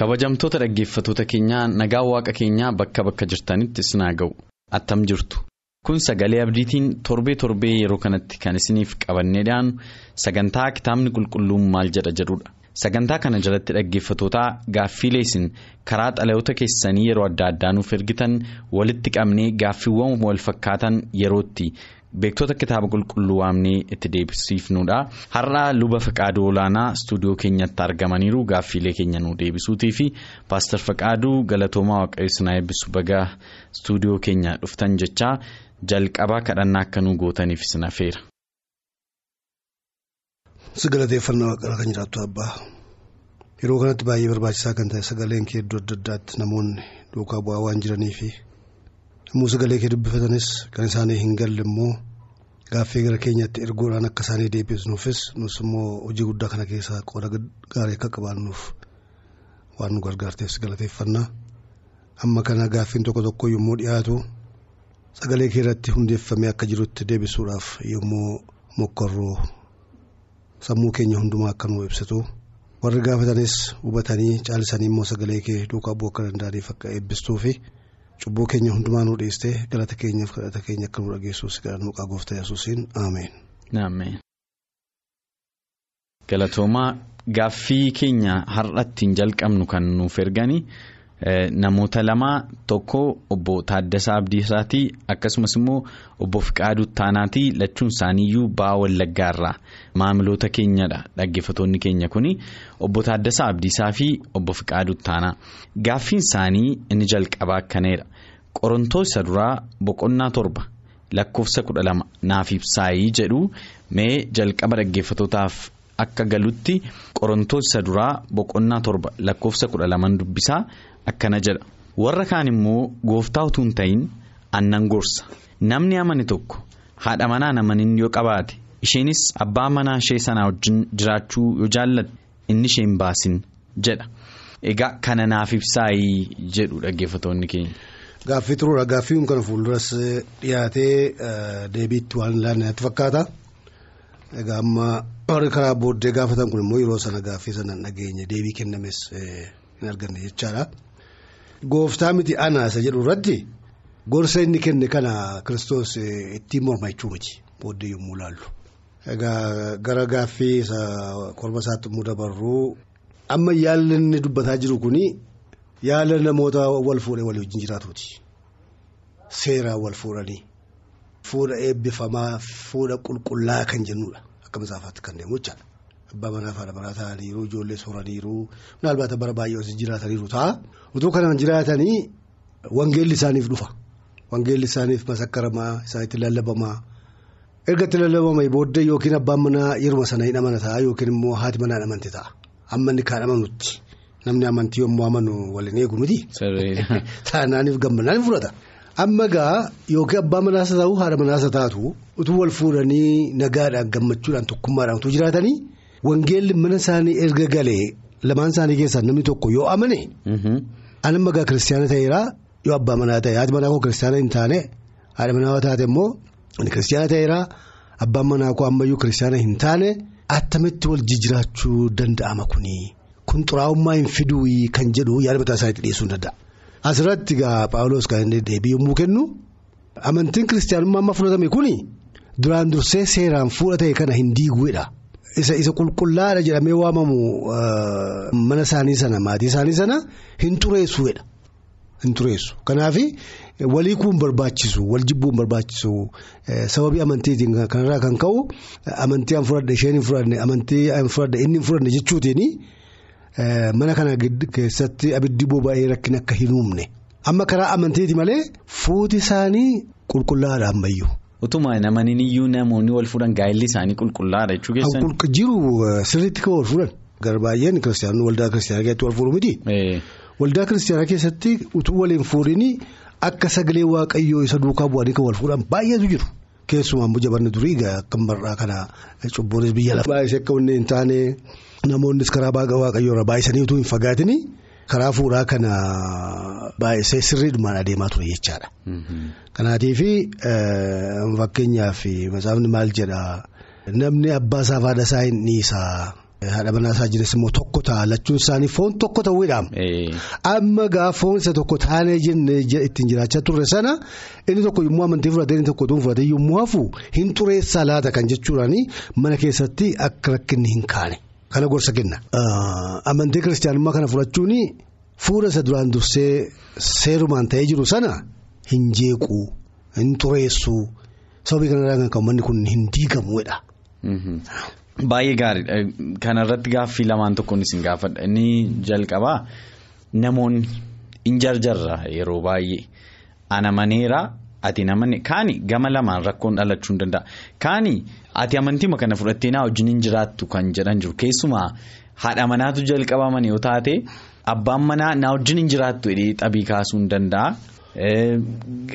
Kabajamtoota dhaggeeffatoota keenyaa nagaa waaqa keenyaa bakka bakka jirtanitti isinaa ga'u attam jirtu kun sagalee abdiitiin torbee torbee yeroo kanatti kan isiniif qabannee dhiyaannu sagantaa kitaabni qulqulluun maal jedha jedhudha sagantaa kana jalatti dhaggeeffatootaa gaaffiilee isin karaa xalayoota keessanii yeroo adda addaa nuuf ergitan walitti qabnee gaaffiiwwan wal fakkaatan yerootti. Beektota kitaaba qulqulluu waamnee itti deebisiifnudha har'a luba faqaaduu olaanaa istuudiyoo keenyatti argamaniiru gaaffiilee keenya nu deebisuutii fi paastar faqaaduu galatoomaa waaqayyoon eebbisu bagaa istuudiyoo keenya dhuftan jechaa jalqabaa kadhannaa akka nu gootaniif isin affeera. si galateeffannaa waaqara kan jiraattu abbaa yeroo kanatti baay'ee barbaachisaa kan ta'e sagaleen kee iddoo adda addaatti namoonni duukaa bu'aa waan jiraniifi. Immoo sagalee kee dubbifatanis kan isaanii hin galle immoo gaaffii gara keenyatti ergoodhaan akka isaanii deebisnuufis nus immoo hojii guddaa kana keessaa qooda gaarii akka qabaannuuf waan nu gargaarteef galateeffannaa amma kana gaaffiin tokko tokko yommuu dhiyaatu sagalee kee irratti hundeeffamee akka jirutti deebisuudhaaf yommuu mokkorroo sammuu keenya hundumaa akka nu ibsitu warri gaafatanis hubatanii caalisanii immoo sagalee kee duukaa bu'uu akka danda'aniif akka eebbistuufi. Cubbuu keenya hundumaa nu dhiistee galata keenyaaf kadhata keenya akka nu dhageessuus kadhannu maqaa gooftaa yesuusiin ameen. galatoomaa gaaffii keenya har'attiin jalqabnu kan nuuf ergani namoota lamaa tokko obbo Taaddasaa Abdiisaatii akkasumas immoo obbo Fiqaaduu Taanaatii lachuun isaaniiyyuu ba'aa wallaggaarraa maamiloota keenyadha. Dhaggeeffattoonni keenya kuni obbo Taaddasaa Abdiisaa fi obbo Fiqaaduu Taanaa gaaffiin isaanii inni jalqabaa akkaneera. Qorontoos isa duraa boqonnaa torba lakkoofsa kudha lama naaf ibsaayii jedhu mee jalqaba dhaggeeffattootaaf akka galutti qorontoos isa duraa boqonnaa torba lakkoofsa kudha laman dubbisaa. Akkana jedha. Warra kaan immoo gooftaa utuu hin ta'in aannan gorsa. Namni amane tokko haadha manaa amanin yoo qabaate isheenis abbaa manaa ishee sanaa wajjin jiraachuu yoo jaallatte inni ishee hin baasin jedha. Egaa kana naaf ibsaayii jedhu dhaggeeffattoonni keenya. Gaaffii turuudha gaaffiin kana fuulduras dhiyaatee deebiitti waan ilaalle natti fakkaata. Egaa amma warri karaa booddee gaafatan kun immoo yeroo sana gaaffii sana dhageenye deebii kennames hin arganne jechaadha. Gooftaa miti anaasa jedhu irratti gorsa inni kenne kana kiristoos ittiin mormachuu miti booddee yommuu ilaallu. Egaa gara gaaffii korma isaatti yommuu dabarru amma yaalli inni dubbataa jiru kuni yaala namoota wal fuudhee walii wajjin jiraatuuti. Seeraan wal fuudhanii fuudha eebbifamaa fuudha qulqullaa kan jennudha akka masaafaatti kan deemu jechaadha. Abbaa manaa fi haadha manaa ta'aniiru ijoollee sooraniiru naalbaata bara baay'ee osoo jiraataniiru ta'a utuu kanaan jiraatanii wangeelli isaaniif dhufa wangeelli isaaniif masakkaramaa isaanitti lallabamaa erga itti lallabamee booddee yookiin abbaan manaa yeruma sana hin amana ta'a yookiin immoo haati manaa amante ta'a amma inni kaan amanutti namni amantii yommuu amanu waliin eegu miti. Taanaaniif gammadaan fudhata. Amma gaa yookiin abbaa manaasa ta'u haadha manaasa taatu utuu wal fuudhanii nagaadhaan gammachuudhaan tokkummaadhaan utuu jiraatanii. Wangeelli mana isaanii erga galee lamaan isaanii keessaa namni tokko yoo amane. Ani amma gaa kiristaana ta'eera yoo abbaa manaa ta'e haati manaa koo kiristaana hin taane haadha manaa taate immoo inni kiristaana ta'eera abbaan manaa koo ammayyuu kiristaana hin taane attamitti wal jijjiiraachuu danda'ama kuni kun xuraa'ummaa hin fiduu kan jedhu yaada mataa isaaniitti dhiyeessuu hin danda'a. Asirratti gaa Paawuloos kan deebii yommuu kennu amantiin kiristaanummaa amma fudhatame kuni duraan dursee seeraan fuudhatame kana hin diiguudha. Isa qulqullaadha jedhamee waamamu mana isaanii sana maatii isaanii sana hin xureessuudha. Hin xureessu kanaaf walii kuun barbaachisu wal jibbuun barbaachisu sababii amantiitiin kanarraa kan ka'u amantii an fudhadhe isheen hin fudhanne amantii an fudhadhe inni hin fudhanne jechuutiin mana kana keessatti abiddi boba'ee rakkina akka hin uumne amma karaa amantiiti malee fuuti isaanii qulqullaa'aadha ammayyuu. Utuma namaniin iyyuu namoonni wal fuudhan gaa'elli isaanii qulqullaa'aadha jechuu keessan. Jiru sirriitti kan wal fuudhan gara baay'een kiristaanonni waldaa kiristaanaa keessatti wal fuudhu miti. Waldaa kiristaanaa keessatti utuu waliin fuudhini akka sagalee waaqayyoo isa duukaa bu'anii kan wal fuudhan baay'eetu jiru. Keessumaa immoo jabanni durii akka mar'aa kana cubbuunis biyya lafa. Baay'isee akka hin taane namoonnis karaa waaqayyoo irraa baay'isanii utuu hin fagaatini karaa fuudhaa kana baay'isee sirriidhumaan adeemaa ture jechaadha. Kanaatiif fakkeenyaaf masaafni maal jedhaa namni abbaa isaa fi haadha isaa hin dhiisaa. Haadha manaa isaa jireenya immoo tokko ta'a lachuun isaanii foon tokko ta'uudhaan. Amma gaa foon isa tokko taanee jennee ittiin jiraachaa turre sana inni tokko yommuu amantii fudhatee inni tokko tuun fudhatee yommuu hafu hin xureessaa laata kan jechuudhaan mana keessatti akka rakkinni hin kaane. Kana gorsa kenna. Amantii kiristaanummaa kana fudhachuun fuula isa duraan dursee seerumaan ta'ee jiru sana hin jeequ hin xureessu sababii kanarraa kan manni kun hin diigamuudha. Baay'ee gaariidha. Kanarratti gaaffii lamaan tokkoon isin gaafadha. Inni jalqabaa namoonni hin jarjarra yeroo baay'ee ana maneera ati namanne kaani gama lamaan rakkoon dhalachuu hin danda'a. Kaani ati amantiima kana fudhattee naa wajjin hin jiraattu kan jedhan jiru. Keessumaa haadha manaatu jalqabaman yoo taate abbaan manaa naa wajjin hin jiraattu jedhee xabii kaasuu hin danda'a.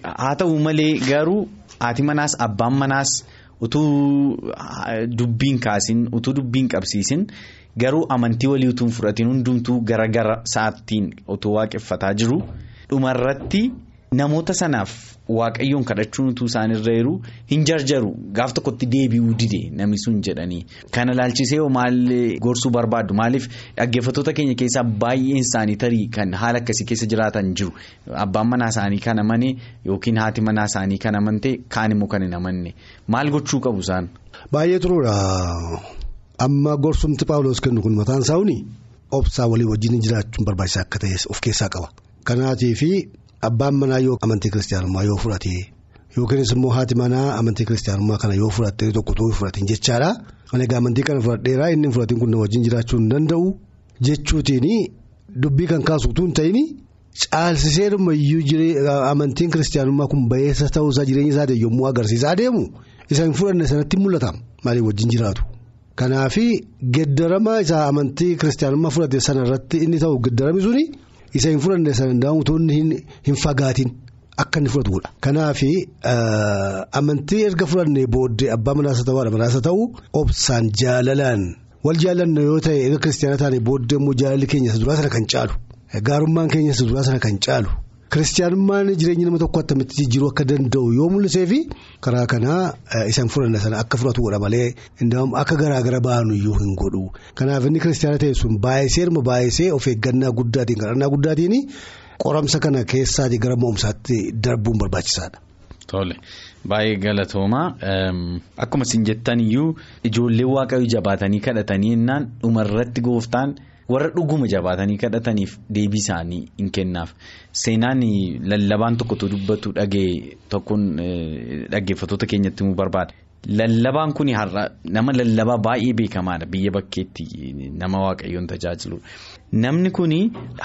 Haa ta'u malee garuu haati manaas abbaan manaas. utuu dubbiin kaasin utuu dubbiin qabsiisin garuu amantii walii utuu hin fudhatiin hundumtuu gara gara sa'aattiin utuu waaqeffataa jiru dhumarratti namoota sanaaf waaqayyoon kadhachuun utuu isaanirra jiru hin jarjaru. Gaaf tokkotti deebi'uu dide namni sun jedhanii. Kana laalchisee maal gorsuu barbaaddu maaliif? Dhaggeeffattoota keenya keessaa baay'een isaanii tarii kan haala akkasii keessa jiraatan jiru. Abbaan manaa isaanii kan amane yookiin haati manaa isaanii kan amante kaan immoo kan hin amanne. Maal gochuu qabu isaan. Baay'ee turuudha. Amma gorsumti paawuloos kennu kun mataan isaanii obsaa walii wajjin jiraachuun barbaachisaa akka ta'e of keessaa qaba. Kanaatiifi. Abbaan manaa yoo amantii kiristaanummaa yoo fudhate yookiinis immoo haati manaa amantii kiristaanummaa kana yoo fudhatte tokko tokko fudhatin jechaadha. Egaa amantii kana fudhadheeraa inni fudhatiin kun na wajjin jiraachuu hin danda'u jechuutiin dubbii kan kaasu utuu hin ta'in caalsisee iyyuu amantiin kiristaanummaa kun ba'eessa ta'uusaa jireenya isaatiin yommuu agarsiisaa adeemu isa hin fudhanne sanatti mul'ata maaliif wajjin jiraatu. Kanaafi geddarama isaa amantii kiristaanummaa fudhate sanarratti inni ta'u geddarami suni. Isa hin fudhanne sana utuunni hin fagaatin. Akka inni fudhatudha. Kanaaf amantii erga fudhannee booddee abbaa manaasa ta'uu haadha manaasa ta'uu obsaan jaalalaan. Wal jaalanna yoo ta'e erga kiristaana taane booddee immoo jaalalli keenya isa duraa sana kan caalu. Gaarummaan keenya isa duraa sana kan caalu kiristaanummaan jireenya nama tokko attamitti jijjiiruu akka danda'u yoo mul'isee fi karaa kanaa isa hin fudhanne sana akka fudhatudha malee akka garaagara ba'anu iyyuu hin godhu kanaaf inni kiristaana ta'e sun baay'isee baay'isee of eeggannaa guddaatiin kadhannaa guddaatiin qoramsa kana keessaatii gara mo'umsaatti darbuun barbaachisaadha. Tole baay'ee galatoomaa akkuma isin jettan iyyuu ijoollee waaqayyoo jabaatanii kadhatanii innaan dhumarratti gooftaan. Warra dhuguma jabaatanii kadhataniif deebii isaanii hin kennaaf seenaan lallabaan tokkotu dubbatu dhagee tokkoon dhaggeeffattoota keenyatti himuu barbaada. Lallabaan kun har'a nama lallabaa baay'ee beekamaadha biyya bakkeetti nama waaqayyoon tajaajilu namni kun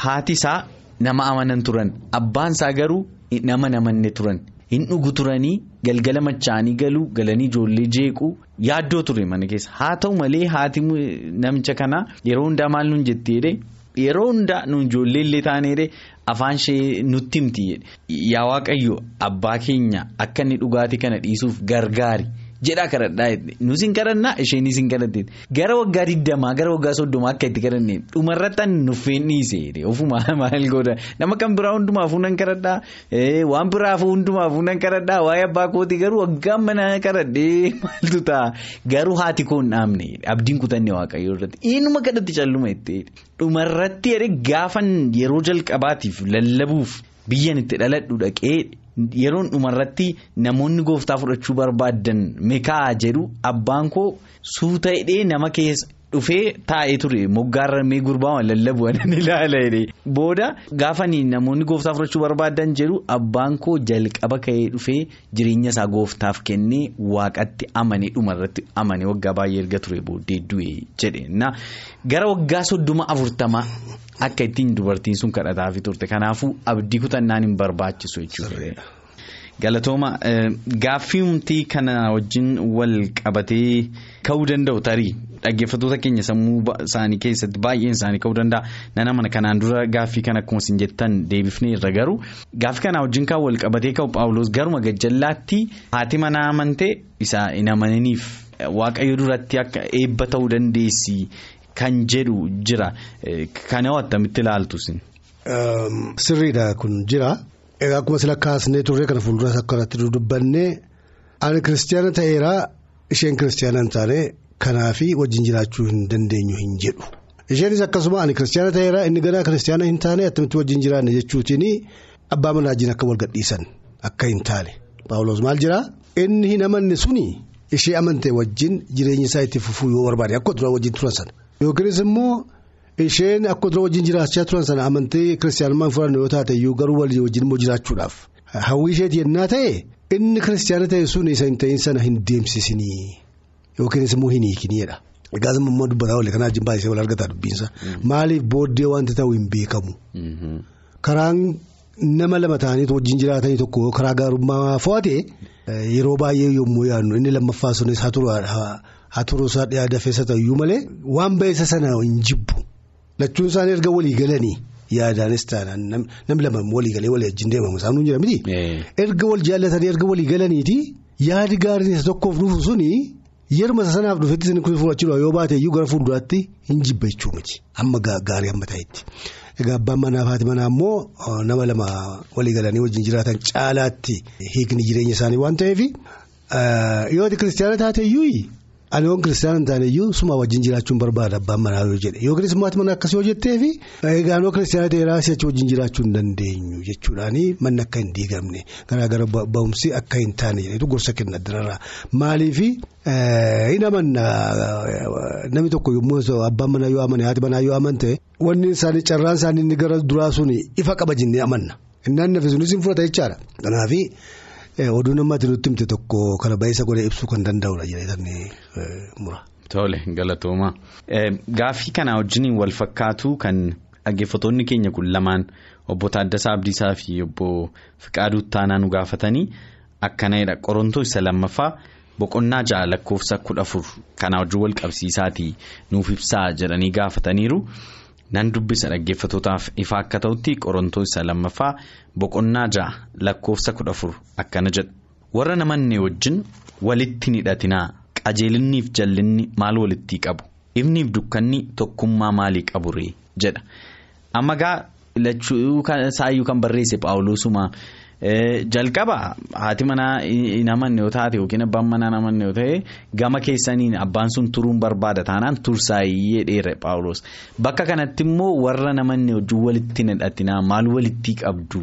haati isaa nama amanan turan abbaan isaa garuu nama namanne turan. Hin dhugu turanii galgala machaanii galuu galanii ijoollee jeequu yaaddoo ture mana keessa. Haa ta'u malee haati namicha kanaa yeroo hundaa maal nuun jetteedhe yeroo hundaa nuun ijoollee illee taaneedhe afaan ishee nutti himti yaa waaqayyo abbaa keenya akka inni dhugaatii kana dhiisuuf gargaari jedhaa kadhadhaa nus hin kadhannaa isheenis hin kadhatte gara waggaa digdamaa gara waggaa soddomaa akka itti kadhanne dhumarratti nuffeen dhiise ofuma maal godha nama kan biraa hundumaafuu nan kadhadhaa? Waan biraafuu hundumaafuu nan kadhadhaa? Waa'ee abbaa kootii garuu waggaa mana kadhadhee maaltu ta'a? Garuu haati koo hin dhaabne abdiin kutanne waaqayyoo irratti. Eenyuma kadhatti calluma itti dhumarratti gaafan yeroo jalqabaatiif lallabuuf biyyan itti dhaladhu dhaqee. Yeroon dhumarratti namoonni gooftaa fudhachuu barbaadan meekaa jedhu abbaan koo suuta hidhee nama keessa dhufee taa'ee ture. Moggaarra mee gurbaa lallabu waan ilaala booda gaafanii namoonni gooftaa fudhachuu barbaadan jedhu abbaan koo jalqaba ka'ee dhufee jireenya isaa gooftaaf kennee waaqatti amanee dhumarratti amanee waggaa baay'ee erga ture booddee du'e jedhe na gara waggaa soddoma afurtamaa akka ittiin dubartiin sun kadhataafi turte. Kanaafuu abdii kutannaan hin barbaachisu jechuudha. Galatooma gaaffii humtii kana wajjin wal qabatee ka'uu danda'u tarii? Dhaggeeffattoota keenya sammuu isaanii keessatti baay'een isaanii ka'uu danda'a. Nana mana kanaan dura gaaffii kana akkuma isin jettan deebifnee irra garuu gaaffii kanaa wajjin kan wal qabatee ka'u paawuloos garuma gajjallaatti haati manaa amantee isaa hin amananiif waaqayyo duratti akka eebba ta'uu dandeessi kan jedhu jira kana attamitti ilaaltusin. Sirriidha kun jira. Egaa akkuma sila kaasnee turre kana fuulduras akkanatti dubbannee ani kiristaana ta'eeraa isheen kiristaana hin taane kanaafi wajjin jiraachuu hin dandeenyu hin jedhu. Isheenis akkasuma ani kiristaana ta'eeraa inni ganaa kiristaana hin taane attamitti wajjin jiraanne jechuutiin abbaa manaa wajjin akka wal gadhiisan akka hin taane. Paawuloos maal jiraa inni hin amanne suni ishee amantee wajjin jireenya isaa itti fufuu yoo barbaade akka dura wajjin turan sana. Yookiinis immoo. Isheen akka dura wajjin jiraachaa turan sana amantee kiristaanummaan furan yoo taate iyyuu garuu walii wajjin immoo jiraachuudhaaf hawwii isheeti yennaa ta'e inni kiristaana ta'e sun isa hin ta'in sana hin deemsisinii yookiinis immoo hin hiikiniidha. Egaas immoo dubbataa oole kanaa wajjin baay'isee wal argataa dubbiinsa maaliif booddee wanti ta'u hin beekamu. Karaan nama lama ta'anii wajjin jiraatanii tokko karaa gaarummaa fo'ate yeroo baay'ee yommuu yaadnu inni lammaffaa sunis haa turuusaa dhiyaa dafeessa ta'uyyuu malee waan ba'eessa sana hin jibbu. Lachuun isaanii erga walii galanii yaadaanis taanaan namni lama walii galee walii wajjin deemamu isaan nuun jira miti. Erga wal jaallatanii erga walii galaniiti yaadi gaariin isa tokkoof dhufu suni yeruma sanaaf dhufetti isin kun fudhachuudha yoo baate iyyuu gara fuulduraatti hin jibba jechuu miti amma gaarii amma ta'etti. Egaa abbaan manaa fi haati manaa immoo nama lama walii galanii wajjin jiraatan caalaatti hiikni jireenya isaanii waan ta'eef yoo kiristaana taate iyyuu. Ani waan kiristaana hin taane iyyuu suma wajjin jiraachuun barbaada abbaan manaa yoo jedhe. Yookiinis maatii akkasii yoo jetteefi eegaanoo kiristaana ta'eeraa si'achi wajjin jiraachuu hin dandeenyu jechuudhaani manni akka hin diigamne garaagara ba'umsi akka hin taane jedhetu gorsa kenna dirarraa maaliifi hin amanna namni tokko yommuu abbaan manaa yoo amane haati manaa yoo amante wanni isaanii carraan isaanii inni gara duraa suni ifa qaba jennee amanna. Innaan nafe sunis hin fudhata jechaadha. Kanaafi. Oduu namatti nutti himte tokko kana ba'eessa godhee ibsuu kan danda'udha jedhanii mura. Tole galatooma. Gaaffii kana wajjin wal fakkaatu kan dhaggeeffattoonni keenya kun lamaan obbo Taaddasaa Abdiisaa fi obbo Fiqaaduu Taanaa nu gaafatanii akkanadha Qorontoo isa lammaffaa boqonnaa ja'a lakkoofsa kudha afur kanaa wajjin wal qabsiisaatii nuuf ibsaa jedhanii gaafataniiru. Nan dubbisa dhaggeeffattootaaf ifa akka ta'utti qorontoo isa lammaffaa boqonnaa ja'a lakkoofsa kudha afur akkana jedha. Warra namanne wajjin walitti hidhatinaa qajeelinniif jallinni maal walitti qabu? Ifniif dukkanni tokkummaa maalii qabu ree jedha. Amma gaa lachuu saayyuu kan barreesse paawuloosuma jalqaba haati manaa hin amanne yoo taate yookiin abbaan manaa hin amanne yoo ta'e gama keessaniin abbaan sun turuun barbaada taanaan tursaayyee dheere paawuloos bakka kanatti immoo warra namanne wajjin walitti hidhatinaa maal walitti qabdu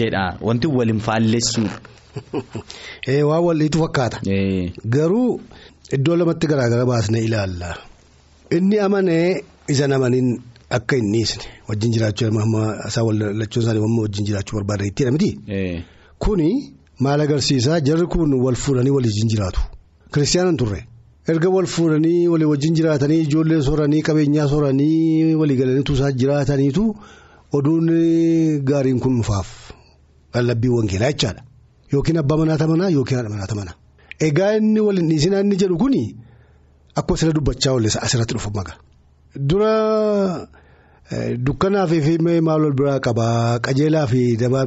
jedha wanti waliin faallessuudha. Waan waliitu fakkaata. Garuu iddoo lamatti garaagara baasnee ilaalla. Inni amanee isa namaniin akka hin dhiisne wajjin jiraachuu isaan lachuun isaanii wajjin jiraachuu barbaadan ittiidha miti. Kuni maal agarsiisaa jarri kun wal fuudhanii waliin jiraatu. Kiristiyaanan turre erga wal fuudhanii walii wajjin jiraatanii ijoollee sooranii qabeenyaa sooranii walii galaniitu isaan jiraataniitu oduun gaariin kun dhufaaf lallabbii wangeelaa jechaadha. Yookiin abbaa manaa tamanaa yookiin haadha manaa tamanaa. Egaa inni waliin dhiisinaa inni jedhu kuni akkuma sirra dubbachaa oolle asirratti dhufu maga. Dura dukkanaa fi maal wal biraa qabaa qajeelaa fi dabaa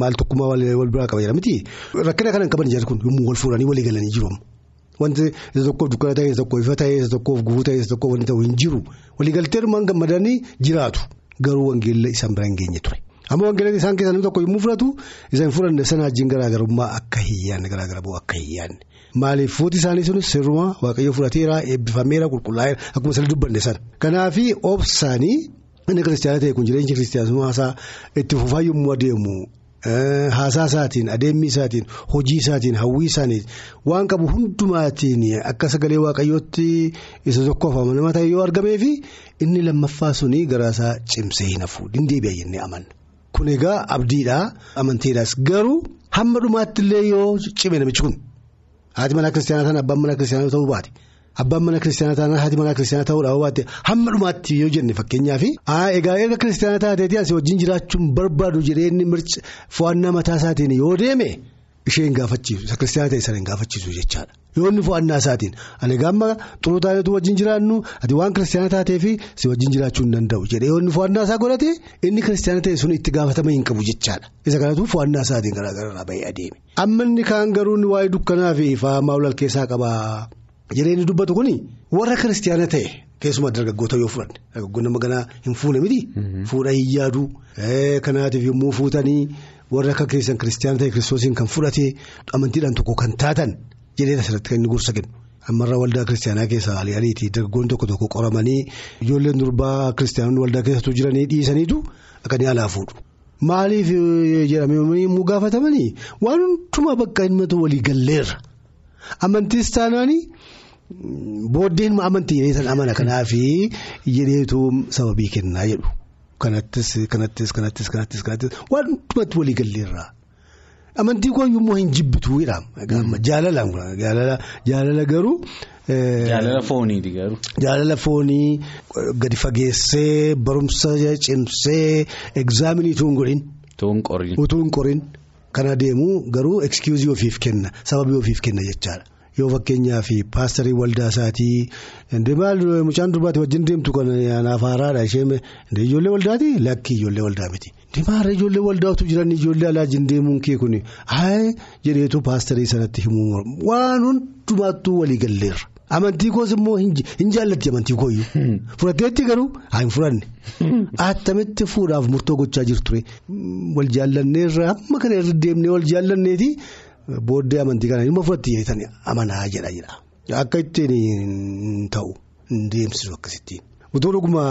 maal tokkummaa wal biraa qaba jedhamti rakkina kana hin qaban jarri kun yommuu wal fuudhanii walii galanii jiru. Wanti isa tokkoof dukkana ta'e isa tokkoof ifa ta'e isa tokkoof gufuu ta'e isa tokkoof wanti ta'u hin jiru waliigaltee dhumaan gammadanii jiraatu garuu wangeella isaan bira hin geenye ture. Amma wangeelli isaan keessaa namni tokko yommuu fudhatu isaan fudhanne sana wajjin garaagarummaa akka hin yaadne garaagara ba'u akka hin yaadne. Maaliif fuuti isaanii sunis sirrumaa waaqayyo fudhateera eebbifameera qulqullaa'eera akkuma sirrii dubbanne sana. Obsaanii inni kiristaana ta'e kun jireenya kiristaanummaa isaa itti fufaa yommuu adeemu haasaa isaatiin adeemmi isaatiin hojii isaatiin hawwii isaanii waan qabu hundumaatiin akka sagalee waaqayyootti isa tokkoof amanamaa ta'e yoo argamee fi inni lammaffaa suni garaasaa cimsee hin hafu dindeebi'a jennee amanna. Kun egaa abdiidhaa amanteedhaas garuu hamma dhumaatti illee yoo cime namichi kun haati manaa kiristaanaa sana abbaan manaa kiristaanaa ta'uu baate. Abbaan mana kiristaanaa taanaan haati manaa kiristaanaa ta'uudhaaf baatte hamma dhumaatti yoo jenne fakkeenyaaf. Egaa erga kiristaanaa taateetii asii wajjin jiraachuun barbaadu jedhee inni mirci fo'annaa mataa isaatiin yoo deeme ishee hin gaafachiisu isa kiristaanaa ta'e sana hin gaafachiisu jechaadha. Yoo inni fo'annaa isaatiin ani gaamma xuruu taateetu wajjin jiraannu ati waan kiristaanaa taateef si wajjin jiraachuu hin danda'u jedhee yoo inni fo'annaa isaa godhate inni kiristaanaa ta'e sun itti gaafatama hin qabu jechaadha. Isa kanatu fo'annaa isaatiin garaagaraa bahee adeeme. Amma inni kaan garuu waa'ee dukkanaa fi ifaa maawulal keessaa qaba. Jireenyi dubbatu kuni warra kiristaana ta'e keessumaa dargaggoota yoo fudhanne dargaggoonni nama hin fuune miti. Fuudha hin yaadu kanaatiif yommuu fuutanii warra akka keessan kiristaana ta'e kiristoosiin kan fudhate amantiidhaan tokko kan taatan jedhee asirratti kan inni gorsa kennu. Ammarraa waldaa kiristaanaa keessaa ali'aniiti dargaggoonni tokko tokko qoramanii ijoolleen durbaa kiristaanonni waldaa keessattuu jiranii dhiisaniitu akka ni alaa fuudhu. Maaliif jedhamee yommuu gaafatamanii waan hundumaa bakka himmatu walii galleerra. Amantiis taanaanii booddeen amantii jedhee amana kanaafi jedheetu sababii kennaa jedhu kanattis kanattis kanattis kanattis kanattis waan hundumatti walii galleerraa amantii koo yommuu hin jibbitu jedhama jaalalaan jaalala garuu. Jaalala fooniiti garuu. Jaalala foonii gadi fageessee barumsa cimsee egzaaminii utuu hin godhin. Utuu hin qorin. Kana deemu garuu excuse ofiif kenna sababii ofiif kenna jechaadha yoo fakkeenyaaf paastarii waldaa isaatii mucaan durbaati wajjin deemtu kan anaaf haaraadha ishee ijoollee waldaati lakki ijoollee waldaa miti maarra ijoollee waldaatu jiran ijoollee alaa jin deemuun kee kuni haa jedheetu paastarii sanatti himuu waan hundumaattuu walii galleerra. Amantii koos immoo hin jaallatti amantii kooyyuu. Fudhateetti garuu haa hin fudhanne. Attamitti fuudhaaf murtoo gochaa jirture. Wal jaallanneerra amma kana irra deemnee wal jaallanneeti booddee amantii kana dhimma fudhatti jedhanii amanaa jedha jedha. Akka ittiin ta'u hin deemsisu akkasittiin. Utuu dhuguma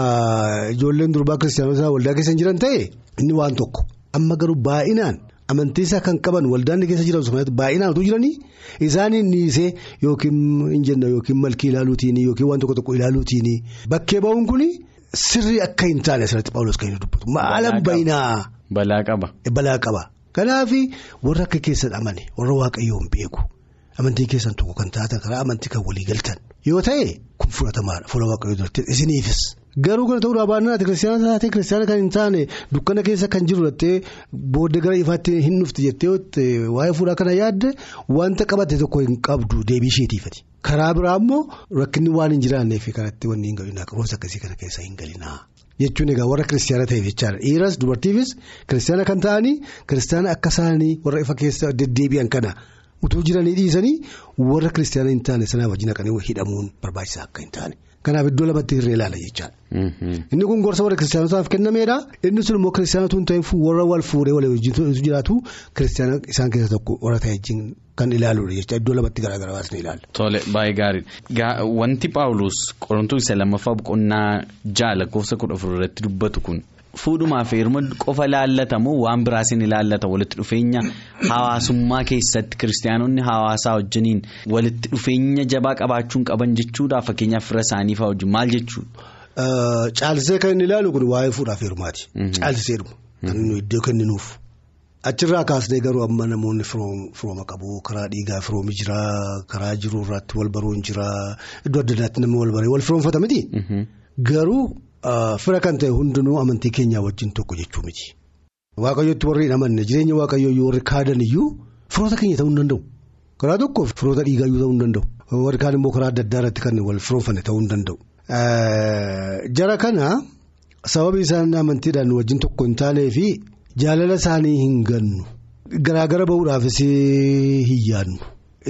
ijoolleen durbaa kiristaanotaa waldaa keessa hin jiran ta'e inni waan tokko amma garuu baay'inaan. Amantiisaa kan qaban waldaan keessa jiran sumaatti baay'inaan utuu jiranii isaaniin dhiisee yookiin hin jenna yookiin malkii ilaaluutiin yookiin waan tokko tokko ilaaluutiin bakkee ba'uun kun sirrii akka hin taane asirratti Paawulos kan inni dubbatu. Maala baay'inaa. Balaa qaba. Balaa qaba. Kanaaf warra akka keessan amane warra waaqayyoon beeku amantii keessan tokko kan taatan karaa amantii kan walii galtan yoo ta'e kun fudhatamaadha fuula waaqayyoo duratti isiniifis. Garuu kana ta'uudhaa baannaan kiristaana taatee kiristaana kan hin taane dukkana keessa kan jiru jettee booddee gara ifaatti hin dhufti jettee waa'ee fuudhaa kana yaadde wanta qabate tokko hin qabdu deebii isheetiifati. Karaa biraa immoo rakkinni waan hin jiraanneef kanatti wanni hin galinaa qaroomsa akkasii kana keessa hin galinaa. Jechuun egaa warra kiristaana ta'eef jechaadha dhiiras dubartiifis kiristaana kan ta'anii kiristaana akka isaanii warra ifa keessa deddeebi'an kana utuu jiranii dhiisanii warra kiristaana hin taane sanaa wajjin haqanii hidhamuun barbaachisaa akka hin taane. Kanaaf iddoo lamatti hirree ilaala jechaadha. Inni kun gorsa warra kiristaanotaaf kennameedha. Inni sun immoo kiristaanota hin ta'in warra wal fuudhee walii wajjin jiraatu kiristaana isaan keessa tokko warra ta'e wajjin kan ilaaluudha jecha iddoo lamatti garaagaraa baasnee ilaalla. Tole baay'ee gaariidha. Wanti Paawulos qorantuu isa lammaffaa boqonnaa ja'a lakkoofsa kudha afur irratti dubbatu kun. Fuudhumaaf heeruma qofa laallatamu waan biraas ni laallata walitti dhufeenya hawaasummaa keessatti kiristaanonni hawaasaa wajjiniin walitti dhufeenya jabaa qabaachuun qaban jechuudha fakkeenyaaf fira isaanii fa'aa wajjin maal jechuudha. Caalsisee kan inni ilaalu kun waa'ee fuudhaaf heerumaati. Caalsisee dhuma. Kan inni iddoo kenninuuf. Achirraa kaasnee garuu amma namoonni firooma qabu karaa dhiigaa firoomi jira karaa jiru irratti wal baruun jira iddoo adda addaatti namni wal baree wal firoomfata miti. Garuu. Fira kan ta'e hundinuu amantii keenyaa wajjin tokko jechuu miti. Waaqayyootti warri hin amanne jireenya waaqayyoo warri kaadan iyyuu firoota keenya ta'uu hin danda'u. Karaa tokko firoota dhiigaayyuu ta'uu hin danda'u. Warri kaan immoo karaa adda addaa irratti kan wal firoomfanne ta'uu hin danda'u. Jara kana sababii isaan amantiidhaan wajjin tokko hin taanee fi jaalala isaanii hin gannu. Garaagara bahuudhaafis hin yaadnu.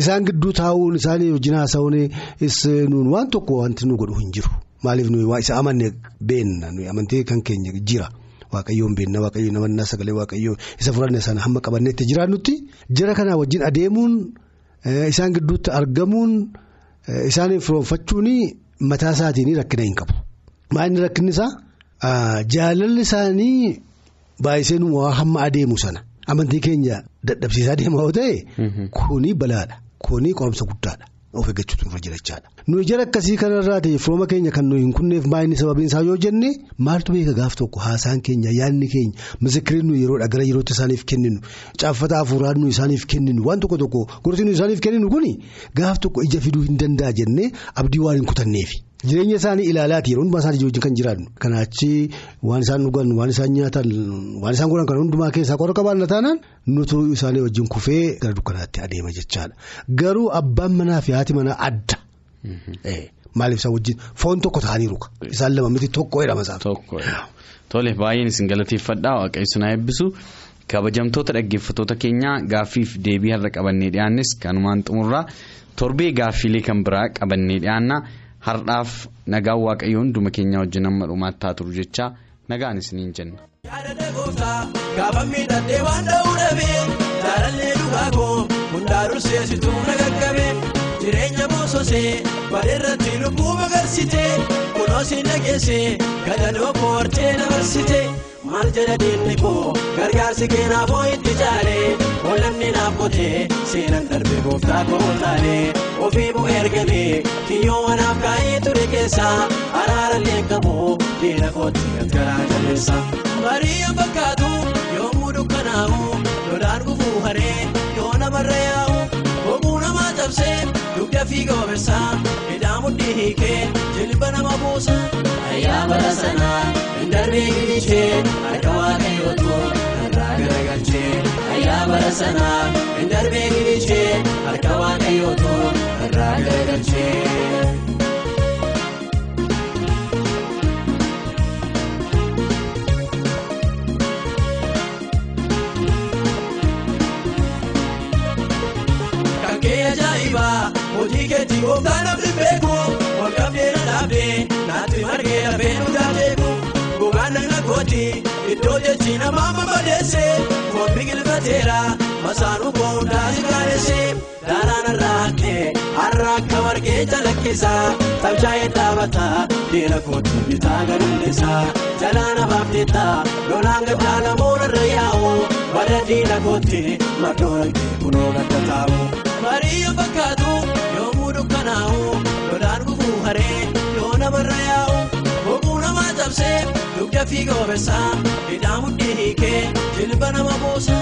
Isaan gidduu taa'uun isaanii wajjin haasa'uun waan tokko wanti nu godhu hin jiru. Maaliif nuyi waa isa amanne beenna nuyi amantii kan keenya jira. Waaqayyoon beenna waaqayyoon namannaa sagalee waaqayyoo isa furanne sana hamma qabanneetti jiraannutti jara kanaa wajjin adeemuun isaan gidduutti argamuun isaaniin firoomfachuun mataa isaatiin rakkina hin qabu. Maalini rakkinni isaa? Jaalalli isaanii baay'isee waa hamma adeemu sana. Amantii keenya dadhabsiisaa deemaa yoo ta'e kuni balaadha. Kuni qoromsa guddaadha of eeggachuutu nurra jirachaadha. nuyi jara akkasii kanarraa ta'e firooma keenya kan nuyi hin kunneef maayinni sababiin isaa yoo jenne maaltu beeka gaaf tokko haasaan keenya yaadni keenya misikiriin nuyi yeroodha gara yerootti isaaniif kenninu caaffata hafuuraan nuyi isaaniif kenninu waan tokko tokko gorsi nuyi isaaniif kenninu kuni gaaf tokko ija fiduu hin danda'a jennee abdii waan hin kutanneefi. Jireenya isaanii ilaalaati yeroo hundumaa isaanii wajjin kan jiraannu. Kanaachi waan isaan dhugan waan isaan nyaatan waan isaan godhan kan hundumaa keessaa qorra qabaanna taanaan nutu isaanii wajjin kufee gara dukkanaatti adeema jechaadha. Garuu abbaan manaa fi haati manaa adda. Maaliif isaan wajjin? Foon tokko ta'aniiru isaan lama miti tokko jedhama isaan. Tokko tole baay'een isin galateeffadhaa waaqayyo na eebbisu. Kabajamtoota dhaggeeffattoota keenyaa gaaffiif deebii har'a qabannee dhiyaannes kanumaan xumurraa. Torbee gaaffiilee kan biraa qabannee dhiyaanna. Har'aaf nagaan waaqayyo hunduma keenya wajjin amma dhumaatti haa turu jecha nagaan isiniin jenna. Yaadannoo gooftaa gaafa miidhagdee waan dha'uu dhabee jaalallee dhugaa koo hundaa durseessituu na qaqqabee jireenya boososee bareerratti lubbuu magarsitee kunuunsi nageessee gadadoo koortee na barsitee maal jedha diinni koo gargaarsi keenaafoo itti caalee olamni naaf qotee seenan darbee gooftaa koo taalee ofii bu'ee ergamee kiyyoo wanaaf kaa'ee ture keessaa araara leekamoo diina kootti gargaaraa jabeessa. Marii fakkaatu yommuu dukkanaa'u lodaan gufuu haree yoo namarra yaa'u cabsee dugda fiigoo beessaa hidhaa mudhii hiikee jilba nama buusa. Ayyaa bara sanaa hin darbee gilichee harka waaqayyootu irraa garagalchee. Ayyaa bara sanaa hin darbee gilichee harka waaqayyootu irraa garagalchee. Hojii keetii gooftaan namni beeku walqabdee na dhaabdee naatti margee lafee nu taateeku gogaan nagna kooti iddoo jechi namaa mabadeesse foon biqilfateera masaanuu koo hundaa si kaadesse daaraan har'a akka margee calaqqisa tabshaa'ee dhaabata diina kooti bitaa gadulleessa jalaana baafteetta lolaan gaddaa lamoon irra yaa'u bada diina kooti maddoon kunoo gadda taa'u. Marii fakkaatu dukkanaa'u lodaan gufuu haree yoo namarra yaa'u boquu namaa cabsee dugda fiigoo beessaa hidhaa mudhii hiikee jilba nama buusa.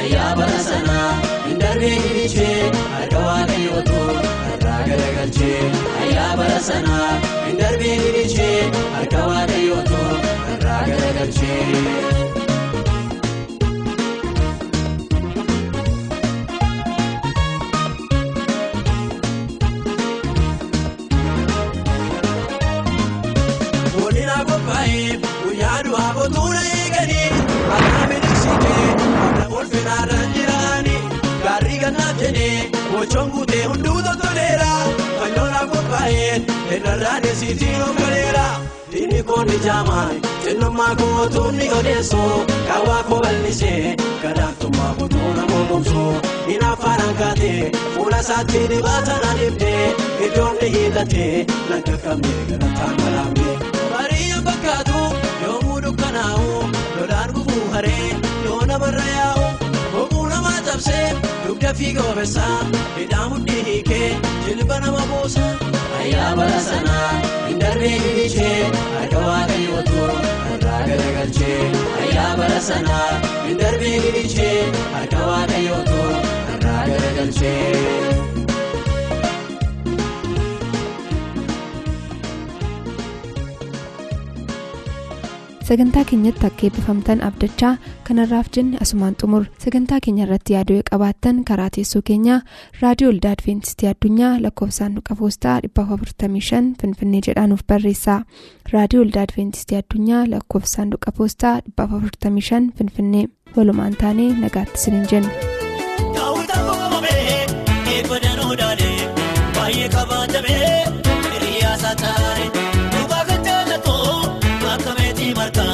Ayyaa bara sanaa hin darbee gilichee harka waaqayyootu irraa garagalchee. Ayyaa bara sanaa hin darbee gilichee harka waaqayyootu irraa garagalchee. Akka kolfinaarraan jiraanii gaarrii gannaaf jedhee bocoon guutee hunduu toltoleera fayyoodhaaf qophaa'ee irrarraan eessitiin onkaleera diinni koonni jaamaan xinnummaa kootuun ni odeessu kaawwaa koo bal'isee gadaantummaa bootuuna moomomsu inni afaan kaatee fuula isaatti dibaata na dibdee iddoon ni hiixatee laga qabnee galataan galaamne. Marii fakkaatu yommuu dukkanaa'u lodaan gufuu haree yoo namarra yaa'u dugda fiigoo beessaa hidhaa mudhii hiikee jilba nama buusa. Ayyaa bara sanaa hin darbee gilichee harka waaqayyootu irraa garagalchee. Ayyaa bara sanaa hin darbee gilichee harka waaqayyootu irraa garagalchee. Sagantaa keenyatti akka eebbifamtan abdachaa kanarraaf jenne asumaan xumur. Sagantaa keenya irratti yaaduu qabaattan karaa teessoo keenyaa raadiyoo olda adventistii addunyaa lakkoofsaanduqa poostaa 455 finfinnee jedhaanuf barreessa. Raadiyoo olda adventistii addunyaa lakkoofsaanduqa poostaa 455 finfinnee. Walumaan taanee nagaatti isiniin jenna. Lubbuu